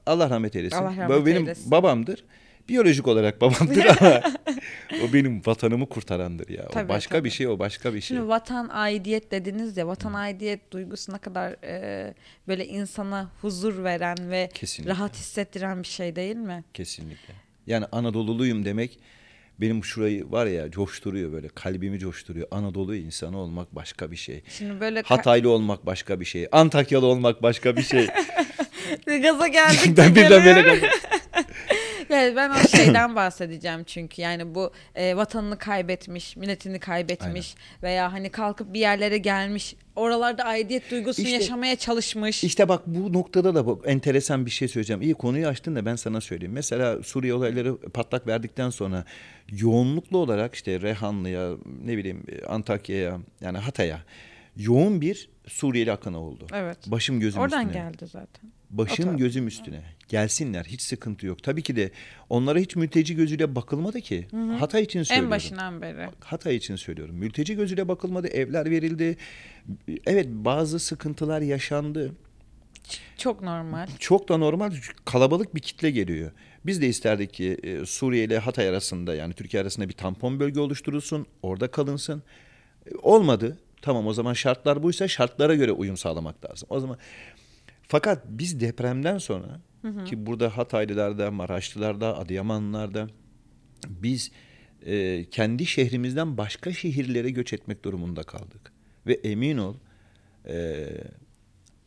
Allah rahmet eylesin. Allah rahmet benim eylesin. babamdır. Biyolojik olarak babamdır ama o benim vatanımı kurtarandır ya. Tabii, o başka tabii. bir şey, o başka bir şey. Şimdi vatan aidiyet dediniz ya vatan aidiyet duygusu ne kadar e, böyle insana huzur veren ve Kesinlikle. rahat hissettiren bir şey değil mi? Kesinlikle. Yani Anadoluluyum demek benim şurayı var ya coşturuyor böyle kalbimi coşturuyor. Anadolu insanı olmak başka bir şey. Şimdi böyle Hataylı olmak başka bir şey. Antakyalı olmak başka bir şey. gaza geldik. ben birden böyle. Yani ben o şeyden bahsedeceğim çünkü yani bu e, vatanını kaybetmiş, milletini kaybetmiş veya hani kalkıp bir yerlere gelmiş, oralarda aidiyet duygusunu İşte- yaşamaya çalışmış. İşte bak bu noktada da bu enteresan bir şey söyleyeceğim. İyi konuyu açtın da ben sana söyleyeyim. Mesela Suriye olayları patlak verdikten sonra yoğunluklu olarak işte Rehanlı'ya ne bileyim Antakya'ya yani Hatay'a yoğun bir Suriyeli akını oldu. Evet. Başım gözüm Oradan üstüne. geldi zaten. Başım taraf. gözüm üstüne. Gelsinler hiç sıkıntı yok. Tabii ki de onlara hiç mülteci gözüyle bakılmadı ki. Hatay için söylüyorum. En başından beri. Hatay için söylüyorum. Mülteci gözüyle bakılmadı. Evler verildi. Evet bazı sıkıntılar yaşandı. Çok normal. Çok da normal kalabalık bir kitle geliyor. Biz de isterdik ki e, Suriye ile Hatay arasında yani Türkiye arasında bir tampon bölge oluşturulsun. Orada kalınsın. E, Olmadı. Tamam o zaman şartlar buysa şartlara göre uyum sağlamak lazım. O zaman fakat biz depremden sonra ki burada Hataylılarda, Maraşlılarda, Adıyamanlılarda biz e, kendi şehrimizden başka şehirlere göç etmek durumunda kaldık. Ve emin ol e,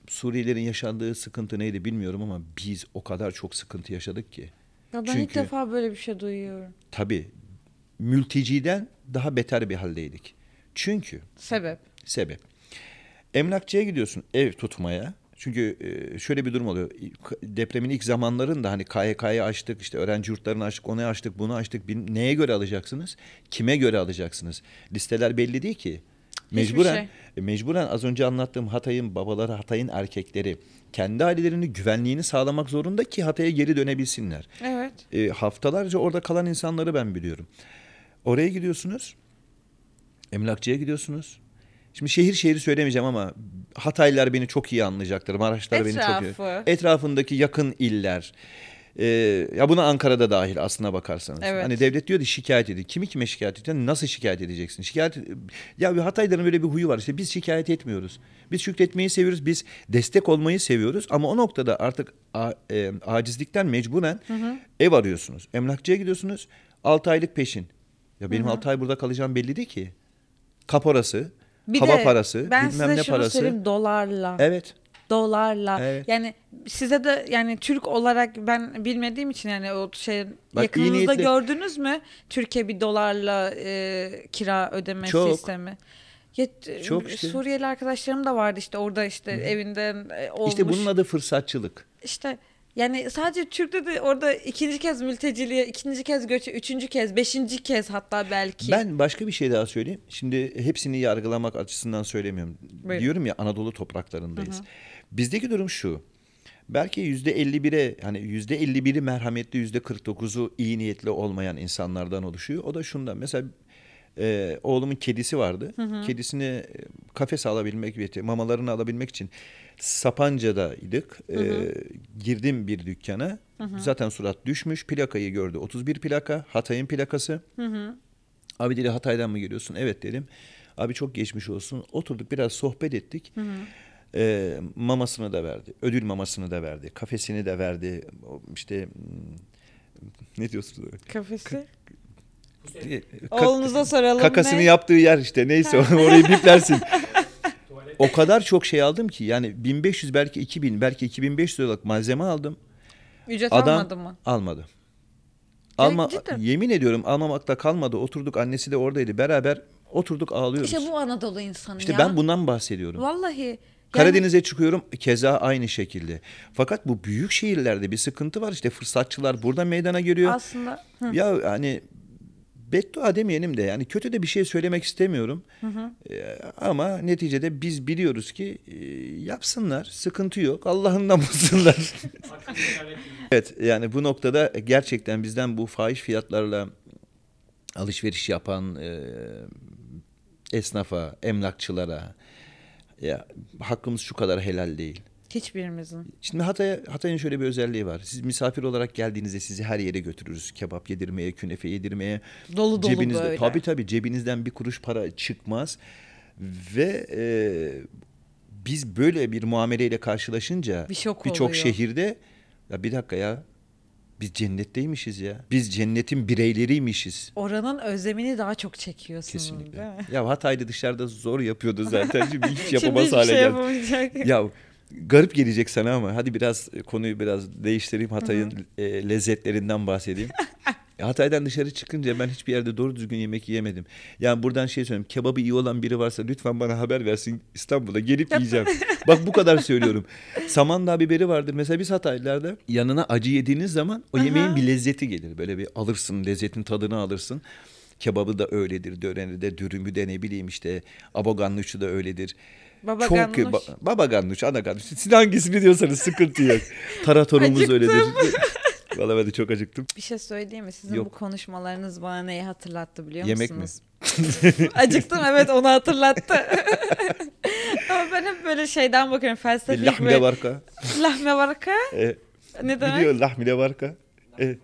Suriyelilerin yaşadığı sıkıntı neydi bilmiyorum ama biz o kadar çok sıkıntı yaşadık ki. Ya ben ilk Çünkü- defa böyle bir şey duyuyorum. Tabii mülteciden daha beter bir haldeydik. Çünkü Sebep. sebep. Emlakçıya gidiyorsun ev tutmaya. Çünkü şöyle bir durum oluyor. Depremin ilk zamanlarında hani KYK'yı açtık, işte öğrenci yurtlarını açtık, onu açtık, bunu açtık. Neye göre alacaksınız? Kime göre alacaksınız? Listeler belli değil ki. Mecburen, şey. e, mecburen az önce anlattığım Hatay'ın babaları, Hatay'ın erkekleri kendi ailelerinin güvenliğini sağlamak zorunda ki Hatay'a geri dönebilsinler. Evet. E, haftalarca orada kalan insanları ben biliyorum. Oraya gidiyorsunuz. Emlakçıya gidiyorsunuz. Şimdi şehir şehri söylemeyeceğim ama Hataylılar beni çok iyi anlayacaktır. Maraşlılar beni çok iyi. Etrafı. Etrafındaki yakın iller. E, ya buna Ankara'da dahil aslına bakarsanız. Evet. Hani devlet diyor ki şikayet edin. Kimi kime şikayet edeceksin? Nasıl şikayet edeceksin? Şikayet ya bir Hataylıların böyle bir huyu var. İşte biz şikayet etmiyoruz. Biz şükretmeyi seviyoruz. Biz destek olmayı seviyoruz. Ama o noktada artık a- e, acizlikten mecburen ev arıyorsunuz. Emlakçıya gidiyorsunuz. 6 aylık peşin. Ya benim 6 ay burada kalacağım belli değil ki. Kaporası, Bir hava de parası, ben bilmem size ne şunu parası. söyleyeyim dolarla. Evet. Dolarla. Evet. Yani size de yani Türk olarak ben bilmediğim için yani o şey Bak, iyi yakınınızda niyetli- gördünüz mü? Türkiye bir dolarla e, kira ödeme Çok. sistemi. Ya, e, Çok işte. Suriyeli arkadaşlarım da vardı işte orada işte evinden e, olmuş. İşte bunun adı fırsatçılık. İşte Yani sadece Türk'te de orada ikinci kez mülteciliğe, ikinci kez göçe, üçüncü kez, beşinci kez hatta belki. Ben başka bir şey daha söyleyeyim. Şimdi hepsini yargılamak açısından söylemiyorum. Buyurun. Diyorum ya Anadolu topraklarındayız. Bizdeki durum şu. Belki yüzde 51'e hani yüzde 51'i merhametli yüzde 49'u iyi niyetli olmayan insanlardan oluşuyor. O da şundan mesela e, oğlumun kedisi vardı. Kedisini e, kafese alabilmek mamalarını alabilmek için Sapanca'daydık. E, girdim bir dükkana. Zaten surat düşmüş. Plakayı gördü. 31 plaka. Hatay'ın plakası. Abi dedi Hatay'dan mı geliyorsun? Evet dedim. Abi çok geçmiş olsun. Oturduk biraz sohbet ettik. Ee, mamasını da verdi. Ödül mamasını da verdi. Kafesini de verdi. İşte hmm, ne diyorsunuz? Kafesi. Ka- Oğlunuza soralım. kakasını ne? yaptığı yer işte neyse orayı biplersin. o kadar çok şey aldım ki yani 1500 belki 2000 belki 2500 liralık malzeme aldım. Ücret Adam almadı mı? almadı. Alma, cidden. yemin ediyorum almamakta kalmadı. Oturduk annesi de oradaydı. Beraber oturduk ağlıyoruz. İşte bu Anadolu insanı İşte ya. ben bundan bahsediyorum. Vallahi. Yani Karadeniz'e çıkıyorum keza aynı şekilde. Fakat bu büyük şehirlerde bir sıkıntı var. İşte fırsatçılar burada meydana geliyor. aslında Ya hani beddua demeyelim de yani kötü de bir şey söylemek istemiyorum. Ee, ama neticede biz biliyoruz ki e, yapsınlar. Sıkıntı yok. Allah'ından bulsunlar. evet yani bu noktada gerçekten bizden bu fahiş fiyatlarla alışveriş yapan e, esnafa, emlakçılara ya hakkımız şu kadar helal değil. Hiçbirimizin. Şimdi Hatay'a Hatay'ın şöyle bir özelliği var. Siz misafir olarak geldiğinizde sizi her yere götürürüz. Kebap yedirmeye, künefe yedirmeye. Dolu dolu Cebinizde, böyle. Tabii tabii cebinizden bir kuruş para çıkmaz. Ve e, biz böyle bir muameleyle karşılaşınca Bir birçok oluyor. şehirde ya bir dakika ya biz cennetteymişiz ya. Biz cennetin bireyleriymişiz. Oranın özlemini daha çok çekiyorsunuz Kesinlikle. Ya Hatay'da dışarıda zor yapıyordu zaten. Şimdi hiç Şimdi yapamaz hiçbir hale şey geldi. Ya garip gelecek sana ama hadi biraz konuyu biraz değiştireyim. Hatay'ın e, lezzetlerinden bahsedeyim. Hatay'dan dışarı çıkınca ben hiçbir yerde doğru düzgün yemek yiyemedim. Yani buradan şey söyleyeyim. Kebabı iyi olan biri varsa lütfen bana haber versin İstanbul'a gelip yiyeceğim. Bak bu kadar söylüyorum. Samandağ biberi vardır. Mesela biz Hataylılarda yanına acı yediğiniz zaman o yemeğin bir lezzeti gelir. Böyle bir alırsın lezzetin tadını alırsın. Kebabı da öyledir. Döneri de dürümü de ne bileyim işte aboganlıçı da öyledir. Baba Çok ganoush. ba- baba ganoush, ana ganoush. Siz hangisini diyorsanız sıkıntı yok. Taratorumuz öyledir. Vallahi ben de çok acıktım. Bir şey söyleyeyim mi? Sizin Yok. bu konuşmalarınız bana neyi hatırlattı biliyor Yemek mi? musunuz? Acıktım evet onu hatırlattı. Ama ben hep böyle şeyden bakıyorum felsefik Lahmile varka. Lahme varka? E, Ne demek? biliyor lahmile varka. E,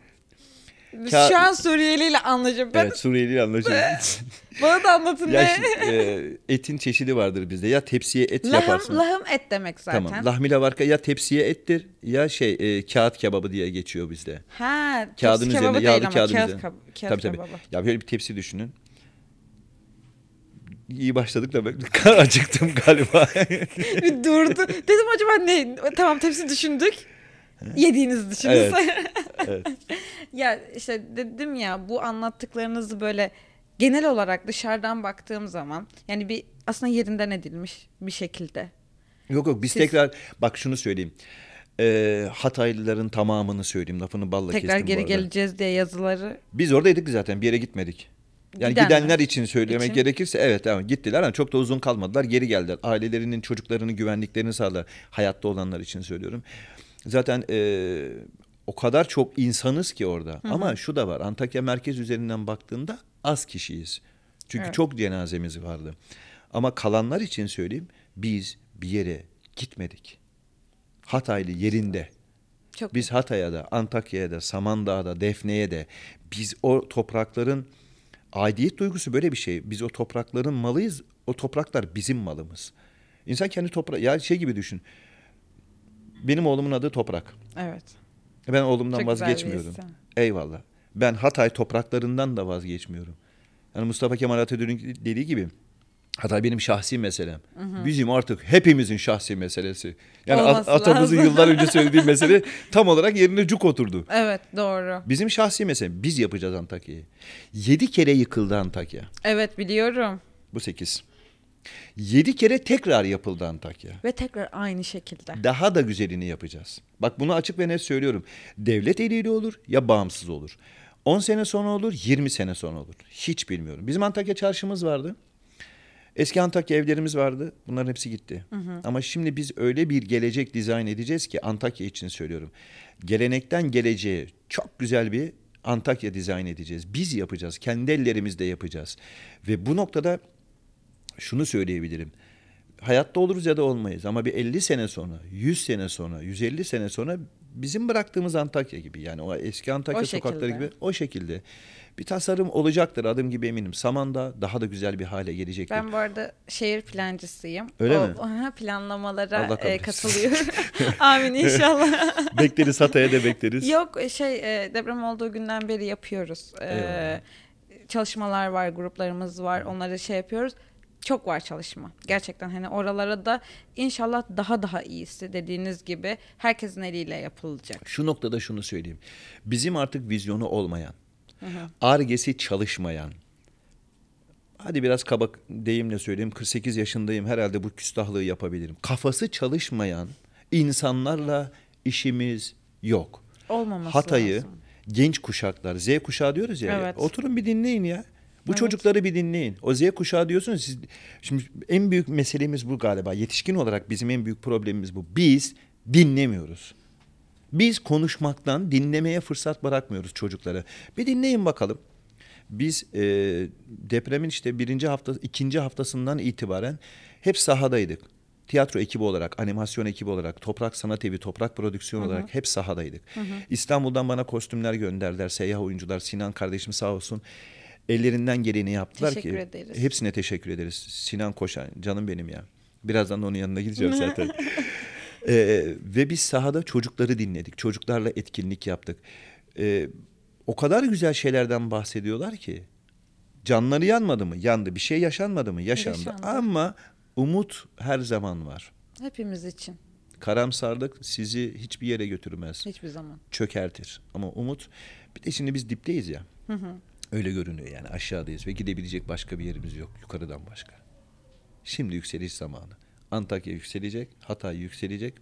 Biz Ka- Şu an Suriyeli ile anlayacağım. Ben, evet Suriyeli anlaşılıyor. Bana da anlatın ya ne? şimdi, e, etin çeşidi vardır bizde. Ya tepsiye et Lahım, yaparsın. lahım et demek zaten. Tamam. Lahmile varka ya tepsiye ettir ya şey e, kağıt kebabı diye geçiyor bizde. Ha, Kağıdın tepsi üzerinde kebabı yağlı kağıdın kağıt, üzerinde. kab- kağıt Tabii tabii. kebabı. Ya böyle bir tepsi düşünün. İyi başladık da ben acıktım galiba. Bir durdu. Dedim acaba ne? Tamam tepsi düşündük. Yediğinizi düşünün. Evet, evet. ya işte dedim ya bu anlattıklarınızı böyle genel olarak dışarıdan baktığım zaman yani bir aslında yerinden edilmiş bir şekilde. Yok yok biz Siz- tekrar bak şunu söyleyeyim. Ee, Hataylıların tamamını söyleyeyim lafını balla Tekrar kestim bu geri arada. geleceğiz diye yazıları. Biz oradaydık zaten bir yere gitmedik. Yani Gidenler. gidenler için söylemek İçin. gerekirse evet tamam gittiler ama çok da uzun kalmadılar geri geldiler. Ailelerinin çocuklarını güvenliklerini sağlar. Hayatta olanlar için söylüyorum. Zaten e, o kadar çok insanız ki orada. Ama şu da var Antakya merkez üzerinden baktığında az kişiyiz. Çünkü Evet. çok cenazemiz vardı. Ama kalanlar için söyleyeyim biz bir yere gitmedik. Hataylı yerinde. Çok Biz Hatay'a da, Antakya'ya da, Samandağ'da, Defne'ye de biz o toprakların aidiyet duygusu böyle bir şey. Biz o toprakların malıyız. O topraklar bizim malımız. İnsan kendi toprak ya şey gibi düşün. Benim oğlumun adı Toprak. evet. Ben oğlumdan Çok vazgeçmiyorum. Eyvallah. Ben Hatay topraklarından da vazgeçmiyorum. Yani Mustafa Kemal Atatürk'ün dediği gibi Hatay benim şahsi meselem. Bizim artık hepimizin şahsi meselesi. Yani Olması atamızın lazım. yıllar önce söylediği mesele tam olarak yerine cuk oturdu. Evet doğru. Bizim şahsi mesele. Biz yapacağız Antakya'yı. Yedi kere yıkıldı Antakya. Evet biliyorum. Bu sekiz. Yedi kere tekrar yapıldı Antakya. Ve tekrar aynı şekilde. Daha da güzelini yapacağız. Bak bunu açık ve net söylüyorum. Devlet eliyle olur ya bağımsız olur. 10 sene sonra olur, 20 sene sonra olur. Hiç bilmiyorum. Bizim Antakya çarşımız vardı. Eski Antakya evlerimiz vardı. Bunların hepsi gitti. Ama şimdi biz öyle bir gelecek dizayn edeceğiz ki Antakya için söylüyorum. Gelenekten geleceğe çok güzel bir Antakya dizayn edeceğiz. Biz yapacağız. Kendi ellerimizle yapacağız. Ve bu noktada şunu söyleyebilirim. Hayatta oluruz ya da olmayız ama bir 50 sene sonra, 100 sene sonra, 150 sene sonra bizim bıraktığımız Antakya gibi yani o eski Antakya O sokakları şekilde. gibi o şekilde bir tasarım olacaktır adım gibi eminim. Samanda daha da güzel bir hale gelecektir. Ben bu arada şehir plancısıyım. Öyle o, mi? Aha, planlamalara e, katılıyorum. Amin inşallah. bekleriz Hatay'a da bekleriz. Yok e, şey e, deprem olduğu günden beri yapıyoruz. E, Eyvallah. çalışmalar var, gruplarımız var. Onları şey yapıyoruz. Çok var çalışma. Gerçekten hani oralara da inşallah daha daha iyisi dediğiniz gibi herkesin eliyle yapılacak. Şu noktada şunu söyleyeyim. Bizim artık vizyonu olmayan, argesi çalışmayan, hadi biraz kaba deyimle söyleyeyim 48 yaşındayım herhalde bu küstahlığı yapabilirim. Kafası çalışmayan insanlarla işimiz yok. Olmaması Hatay'ı lazım. genç kuşaklar Z kuşağı diyoruz ya. Evet. Oturun bir dinleyin ya. Bu Evet. çocukları bir dinleyin. O Z kuşağı diyorsunuz siz şimdi en büyük meselemiz bu galiba. Yetişkin olarak bizim en büyük problemimiz bu. Biz dinlemiyoruz. Biz konuşmaktan dinlemeye fırsat bırakmıyoruz çocuklara. Bir dinleyin bakalım. Biz e, depremin işte birinci hafta, ikinci haftasından itibaren hep sahadaydık. Tiyatro ekibi olarak, animasyon ekibi olarak, Toprak Sanat Evi, Toprak Prodüksiyon olarak hep sahadaydık. İstanbul'dan bana kostümler gönderdiler, seyyah oyuncular. Sinan kardeşim sağ olsun. Ellerinden geleni yaptılar Teşekkür ki. ederiz. Hepsine teşekkür ederiz. Sinan Koşan, canım benim ya. Birazdan da onun yanına gideceğim zaten. Ee, ve biz sahada çocukları dinledik. Çocuklarla etkinlik yaptık. Ee, o kadar güzel şeylerden bahsediyorlar ki. Canları yanmadı mı? Yandı. Bir şey yaşanmadı mı? Yaşandı. Yaşandı. Ama umut her zaman var. Hepimiz için Karamsarlık sizi hiçbir yere götürmez. hiçbir zaman. Çökertir. Ama umut bir de şimdi biz dipteyiz ya. Öyle görünüyor yani aşağıdayız ve gidebilecek başka bir yerimiz yok yukarıdan başka. Şimdi yükseliş zamanı. Antakya yükselecek, Hatay yükselecek.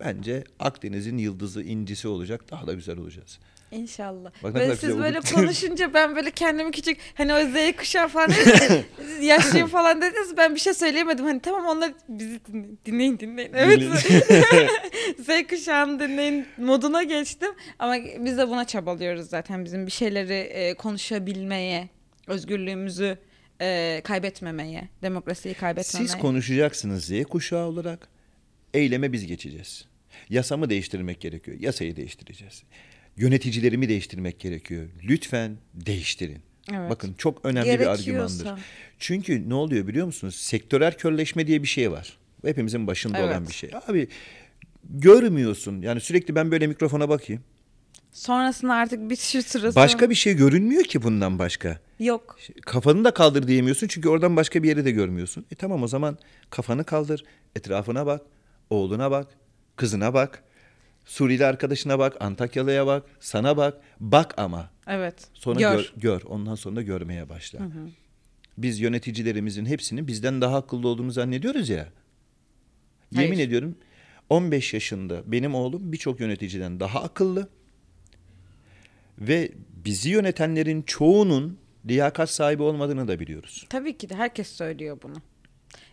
Bence Akdeniz'in yıldızı, incisi olacak. Daha da güzel olacağız. İnşallah. Bak ne böyle kadar siz güzel böyle oldu. konuşunca ben böyle kendimi küçük hani o Z kuşağı falan dediniz, yaşlıyım falan dediniz ben bir şey söyleyemedim. Hani tamam onlar bizi dinleyin dinleyin. dinleyin. Evet. Z kuşağını dinleyin moduna geçtim. Ama biz de buna çabalıyoruz zaten. Bizim bir şeyleri e, konuşabilmeye, özgürlüğümüzü e, kaybetmemeye, demokrasiyi kaybetmemeye. Siz konuşacaksınız Z kuşağı olarak. Eyleme biz geçeceğiz. Yasamı değiştirmek gerekiyor. Yasayı değiştireceğiz. Yöneticilerimi değiştirmek gerekiyor. Lütfen değiştirin. Evet. Bakın çok önemli bir argümandır. Çünkü ne oluyor biliyor musunuz? Sektörel körleşme diye bir şey var. Hepimizin başında olan Evet. bir şey. Abi görmüyorsun. Yani sürekli ben böyle mikrofona bakayım. Sonrasında artık bir şu sırası Başka bir şey görünmüyor ki bundan başka. yok. Kafanı da kaldır diyemiyorsun çünkü oradan başka bir yeri de görmüyorsun. E tamam o zaman kafanı kaldır, etrafına bak, oğluna bak, kızına bak, Suriyeli arkadaşına bak, Antakyalı'ya bak, sana bak. Bak ama. Evet. Sonra Gör. gör. gör, ondan sonra görmeye başla. Biz yöneticilerimizin hepsinin bizden daha akıllı olduğunu zannediyoruz ya. Yemin Hayır. ediyorum 15 yaşında benim oğlum birçok yöneticiden daha akıllı. Ve bizi yönetenlerin çoğunun liyakat sahibi olmadığını da biliyoruz. Tabii ki de herkes söylüyor bunu.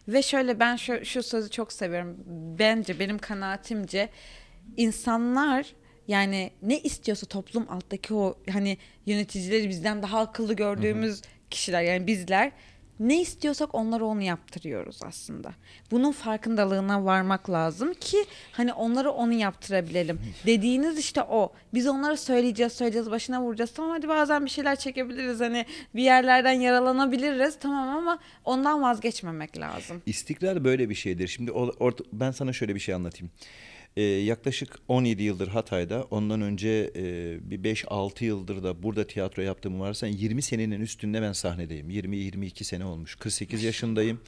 Ve şöyle ben şu, şu sözü çok seviyorum. Bence benim kanaatimce insanlar yani ne istiyorsa toplum alttaki o hani yöneticileri bizden daha akıllı gördüğümüz kişiler yani bizler ne istiyorsak onlara onu yaptırıyoruz aslında. Bunun farkındalığına varmak lazım ki hani onlara onu yaptırabilelim. Dediğiniz işte o. Biz onlara söyleyeceğiz, söyleyeceğiz, başına vuracağız. Tamam hadi bazen bir şeyler çekebiliriz. Hani bir yerlerden yaralanabiliriz. Tamam ama ondan vazgeçmemek lazım. İstikrar böyle bir şeydir. Şimdi o- orta- ben sana şöyle bir şey anlatayım. Ee, yaklaşık 17 yıldır Hatay'da, ondan önce e, bir 5-6 yıldır da burada tiyatro yaptığım varsa 20 senenin üstünde ben sahnedeyim. 20-22 sene olmuş. 48 yaşındayım.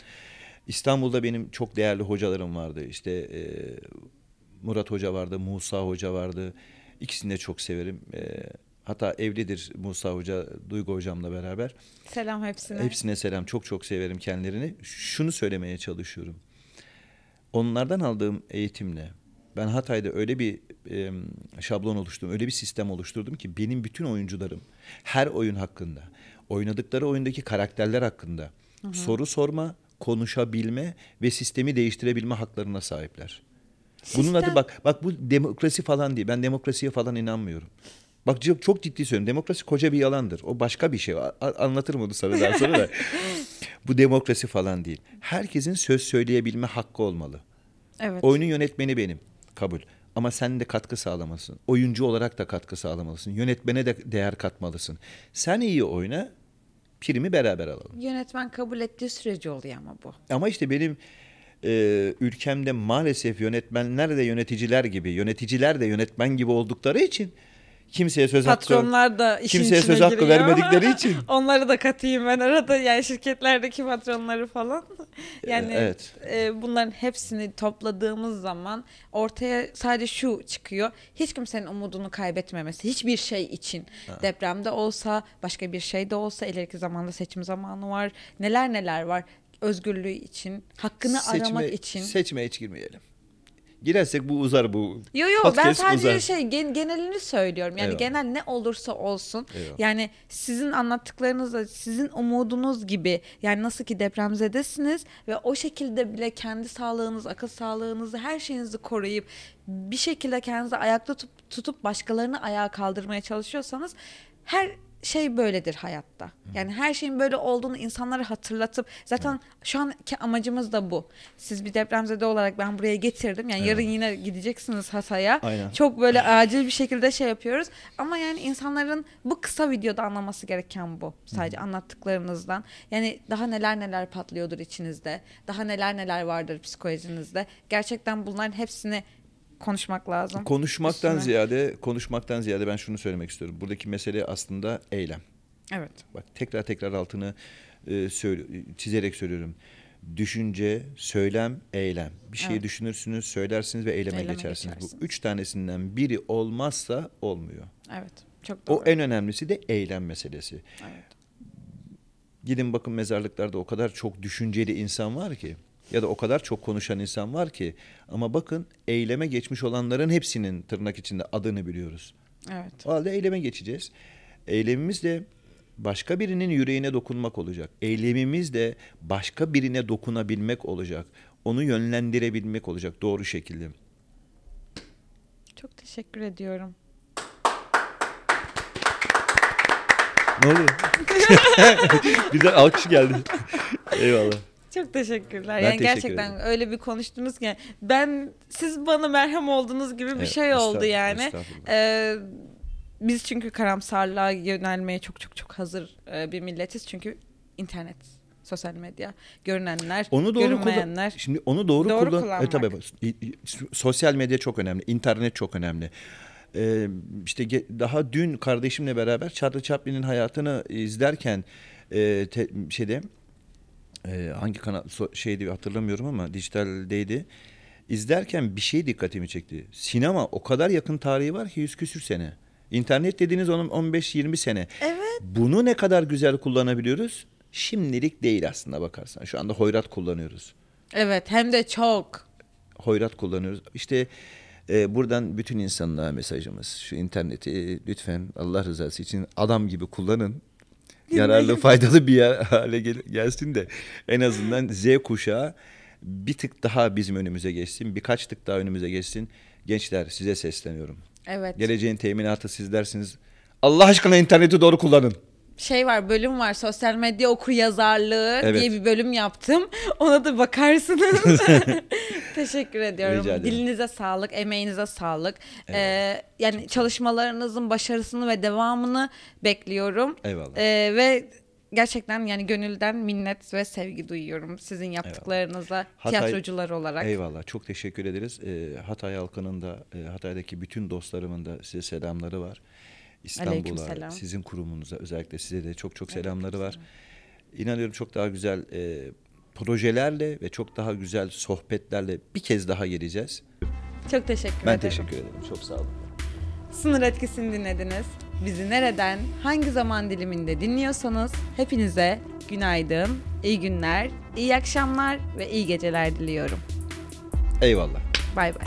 İstanbul'da benim çok değerli hocalarım vardı. İşte e, Murat Hoca vardı, Musa Hoca vardı. İkisini de çok severim. E, Hatta evlidir Musa Hoca, Duygu Hocam'la beraber. Selam hepsine. Hepsine selam. Çok çok severim kendilerini. Şunu söylemeye çalışıyorum. Onlardan aldığım eğitimle ben Hatay'da öyle bir e, şablon oluşturdum, öyle bir sistem oluşturdum ki benim bütün oyuncularım her oyun hakkında, oynadıkları oyundaki karakterler hakkında soru sorma, konuşabilme ve sistemi değiştirebilme haklarına sahipler. Bunun adı Sistem- bak bak bu demokrasi falan değil. Ben demokrasiye falan inanmıyorum. Bak çok, ciddi söylüyorum. Demokrasi koca bir yalandır. O başka bir şey. Anlatırım onu sana daha sonra da. bu demokrasi falan değil. Herkesin söz söyleyebilme hakkı olmalı. Evet. Oyunun yönetmeni benim. Kabul. Ama sen de katkı sağlamalısın. Oyuncu olarak da katkı sağlamalısın. Yönetmene de değer katmalısın. Sen iyi oyna, primi beraber alalım. Yönetmen kabul ettiği sürece oluyor ama bu. Ama işte benim e, ülkemde maalesef yönetmenler de yöneticiler gibi, yöneticiler de yönetmen gibi oldukları için kimseye söz hakkı Patronlar da işin kimseye içine söz hakkı giriyor. vermedikleri için. Onları da katayım ben arada yani şirketlerdeki patronları falan. Yani evet. e, bunların hepsini topladığımız zaman ortaya sadece şu çıkıyor. Hiç kimsenin umudunu kaybetmemesi. Hiçbir şey için. Depremde olsa, başka bir şey de olsa, ileriki zamanda seçim zamanı var. Neler neler var. Özgürlüğü için, hakkını aramak için. Seçime hiç girmeyelim. Girersek bu uzar bu. Yo yo ben sadece uzar. şey gen- genelini söylüyorum. Yani Eyvallah. genel ne olursa olsun. Eyvallah. Yani sizin anlattıklarınız da sizin umudunuz gibi. Yani nasıl ki depremzedesiniz ve o şekilde bile kendi sağlığınız, akıl sağlığınızı, her şeyinizi koruyup bir şekilde kendinizi ayakta tutup, tutup başkalarını ayağa kaldırmaya çalışıyorsanız her şey böyledir hayatta. Yani her şeyin böyle olduğunu insanlara hatırlatıp zaten şu anki amacımız da bu. Siz bir depremzede olarak ben buraya getirdim. Yani yarın yine gideceksiniz Hatay'a. Aynen. Çok böyle acil bir şekilde şey yapıyoruz. Ama yani insanların bu kısa videoda anlaması gereken bu. Sadece anlattıklarınızdan. Yani daha neler neler patlıyordur içinizde. Daha neler neler vardır psikolojinizde. Gerçekten bunların hepsini konuşmak lazım. Konuşmaktan Üstüne. ziyade, konuşmaktan ziyade ben şunu söylemek istiyorum. Buradaki mesele aslında eylem. Evet. Bak tekrar tekrar altını e, söyle, çizerek söylüyorum. Düşünce, söylem, eylem. Bir şeyi Evet. düşünürsünüz, söylersiniz ve eyleme, Eyleme geçersiniz. geçersiniz. Bu üç tanesinden biri olmazsa olmuyor. Evet. Çok doğru. O en önemlisi de eylem meselesi. Evet. Gidin bakın mezarlıklarda o kadar çok düşünceli insan var ki ya da o kadar çok konuşan insan var ki ama bakın eyleme geçmiş olanların hepsinin tırnak içinde adını biliyoruz. Evet. O halde eyleme geçeceğiz. Eylemimiz de başka birinin yüreğine dokunmak olacak. Eylemimiz de başka birine dokunabilmek olacak. Onu yönlendirebilmek olacak doğru şekilde. Çok teşekkür ediyorum. Ne oluyor? Birden alkış geldi. Eyvallah. Çok teşekkürler. Ben yani teşekkür gerçekten ederim. öyle bir konuştunuz ki ben siz bana merhem oldunuz gibi bir Evet, şey oldu yani. Ee, biz çünkü karamsarlığa yönelmeye çok çok çok hazır e, bir milletiz çünkü internet, sosyal medya, görünenler, Onu doğru kullan. görünmeyenler. Şimdi onu doğru, Doğru kullan. kullanmak. E, tabii sosyal medya çok önemli, internet çok önemli. Ee, işte daha dün kardeşimle beraber Charlie Chaplin'in hayatını izlerken e, te- şeyde e, hangi kanal so- şeydi hatırlamıyorum ama dijitaldeydi. İzlerken bir şey dikkatimi çekti. Sinema o kadar yakın tarihi var ki yüz küsür sene. İnternet dediğiniz onun 15-20 sene. Evet. Bunu ne kadar güzel kullanabiliyoruz? Şimdilik değil aslında bakarsan. Şu anda hoyrat kullanıyoruz. Evet hem de çok. Hoyrat kullanıyoruz. İşte e, buradan bütün insanlığa mesajımız. Şu interneti lütfen Allah rızası için adam gibi kullanın. Yararlı, faydalı bir yer hale gel- gelsin de en azından Z kuşağı bir tık daha bizim önümüze geçsin. Birkaç tık daha önümüze geçsin. Gençler size sesleniyorum. Evet. Geleceğin teminatı siz dersiniz. Allah aşkına interneti doğru kullanın. Şey var bölüm var sosyal medya okur yazarlığı Evet. diye bir bölüm yaptım. Ona da bakarsınız. Teşekkür ediyorum. Rica ederim. Dilinize sağlık, emeğinize sağlık. Ee, yani çalışmalarınızın başarısını ve devamını bekliyorum. Eyvallah. Ee, ve gerçekten yani gönülden minnet ve sevgi duyuyorum sizin yaptıklarınıza Hatay- tiyatrocular olarak. Eyvallah. Çok teşekkür ederiz. Ee, Hatay halkının da, e, Hatay'daki bütün dostlarımın da size selamları var. İstanbul'a, sizin kurumunuza özellikle size de çok çok selamları var. İnanıyorum çok daha güzel e, projelerle ve çok daha güzel sohbetlerle bir kez daha geleceğiz. Çok teşekkür Ben ederim. teşekkür ederim. Çok sağ olun. Sınır etkisini dinlediniz. bizi nereden, hangi zaman diliminde dinliyorsanız hepinize günaydın, iyi günler, iyi akşamlar ve iyi geceler diliyorum. Eyvallah. Bay bay.